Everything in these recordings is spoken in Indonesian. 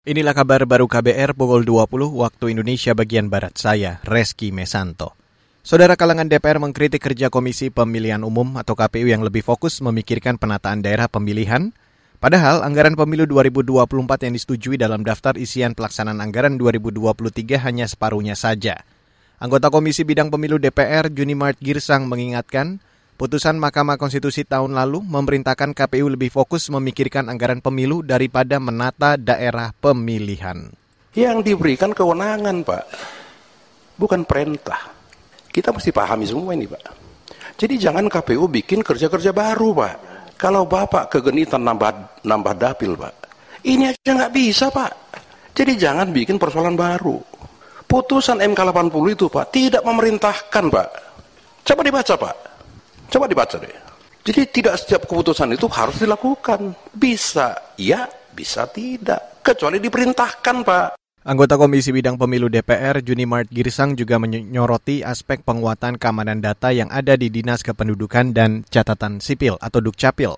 Inilah kabar baru KBR pukul 20 waktu Indonesia bagian Barat saya, Reski Mesanto. Saudara kalangan DPR mengkritik kerja Komisi Pemilihan Umum atau KPU yang lebih fokus memikirkan penataan daerah pemilihan, padahal anggaran pemilu 2024 yang disetujui dalam daftar isian pelaksanaan anggaran 2023 hanya separuhnya saja. Anggota Komisi Bidang Pemilu DPR, Junimart Girsang mengingatkan, Putusan Mahkamah Konstitusi tahun lalu memerintahkan KPU lebih fokus memikirkan anggaran pemilu daripada menata daerah pemilihan. Yang diberikan kewenangan, Pak, bukan perintah. Kita mesti pahami semua ini, Pak. Jadi jangan KPU bikin kerja-kerja baru, Pak. Kalau Bapak kegenitan nambah, nambah dapil, Pak. Ini aja nggak bisa, Pak. Jadi jangan bikin persoalan baru. Putusan MK 80 itu, Pak, tidak memerintahkan, Pak. Coba dibaca, Pak Coba dibaca deh. Jadi tidak setiap keputusan itu harus dilakukan. Bisa, ya, bisa tidak. Kecuali diperintahkan, Pak. Anggota Komisi Bidang Pemilu DPR, Junimart Girsang juga menyoroti aspek penguatan keamanan data yang ada di Dinas Kependudukan dan Catatan Sipil atau Dukcapil.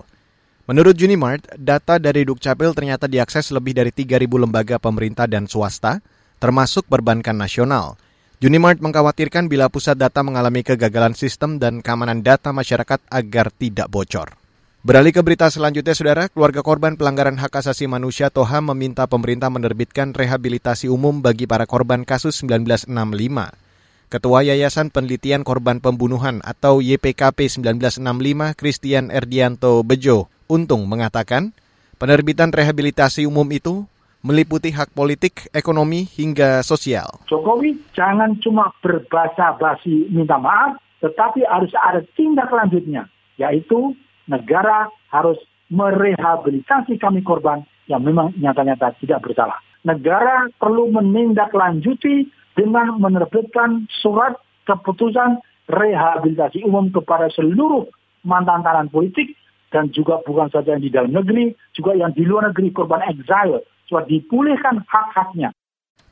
Menurut Junimart, data dari Dukcapil ternyata diakses lebih dari 3.000 lembaga pemerintah dan swasta, termasuk perbankan nasional. Unimart mengkhawatirkan bila pusat data mengalami kegagalan sistem dan keamanan data masyarakat agar tidak bocor. Beralih ke berita selanjutnya, Saudara, keluarga korban pelanggaran hak asasi manusia Toha meminta pemerintah menerbitkan rehabilitasi umum bagi para korban kasus 1965. Ketua Yayasan Penelitian Korban Pembunuhan atau YPKP 1965, Christian Erdianto Bejo, Untung mengatakan, penerbitan rehabilitasi umum itu meliputi hak politik, ekonomi, hingga sosial. Jokowi jangan cuma berbahasa basi minta maaf, tetapi harus ada tindak lanjutnya, yaitu negara harus merehabilitasi kami korban yang memang nyata-nyata tidak bersalah. Negara perlu menindaklanjuti dengan menerbitkan surat keputusan rehabilitasi umum kepada seluruh mantan tahanan politik dan juga bukan saja yang di dalam negeri, juga yang di luar negeri korban exile supaya dipulihkan hak-haknya.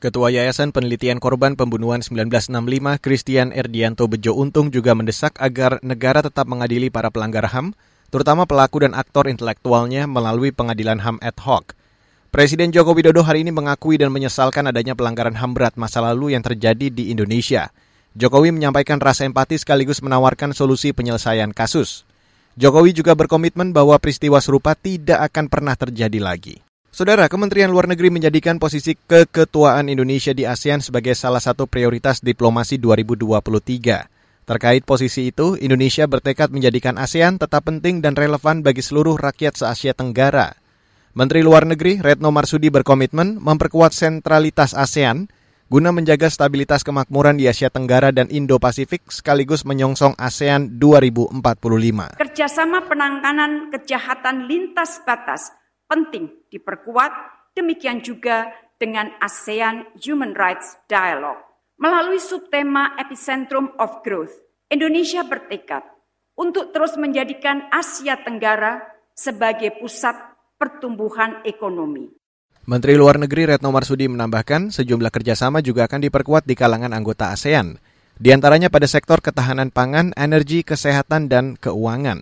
Ketua Yayasan Penelitian Korban Pembunuhan 1965, Christian Erdianto Bejo Untung juga mendesak agar negara tetap mengadili para pelanggar HAM, terutama pelaku dan aktor intelektualnya melalui pengadilan HAM ad hoc. Presiden Joko Widodo hari ini mengakui dan menyesalkan adanya pelanggaran HAM berat masa lalu yang terjadi di Indonesia. Jokowi menyampaikan rasa empati sekaligus menawarkan solusi penyelesaian kasus. Jokowi juga berkomitmen bahwa peristiwa serupa tidak akan pernah terjadi lagi. Saudara, Kementerian Luar Negeri menjadikan posisi keketuaan Indonesia di ASEAN sebagai salah satu prioritas diplomasi 2023. Terkait posisi itu, Indonesia bertekad menjadikan ASEAN tetap penting dan relevan bagi seluruh rakyat se-Asia Tenggara. Menteri Luar Negeri Retno Marsudi berkomitmen memperkuat sentralitas ASEAN guna menjaga stabilitas kemakmuran di Asia Tenggara dan Indo-Pasifik sekaligus menyongsong ASEAN 2045. Kerjasama penanganan kejahatan lintas batas penting diperkuat, demikian juga dengan ASEAN Human Rights Dialogue. Melalui subtema Epicentrum of Growth, Indonesia bertekad untuk terus menjadikan Asia Tenggara sebagai pusat pertumbuhan ekonomi. Menteri Luar Negeri Retno Marsudi menambahkan sejumlah kerjasama juga akan diperkuat di kalangan anggota ASEAN, di antaranya pada sektor ketahanan pangan, energi, kesehatan, dan keuangan.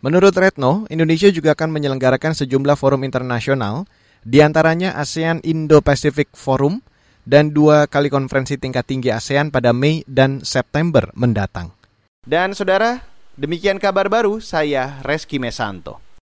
Menurut Retno, Indonesia juga akan menyelenggarakan sejumlah forum internasional, di antaranya ASEAN Indo-Pacific Forum dan dua kali konferensi tingkat tinggi ASEAN pada Mei dan September mendatang. Dan saudara, demikian kabar baru saya Reski Mesanto.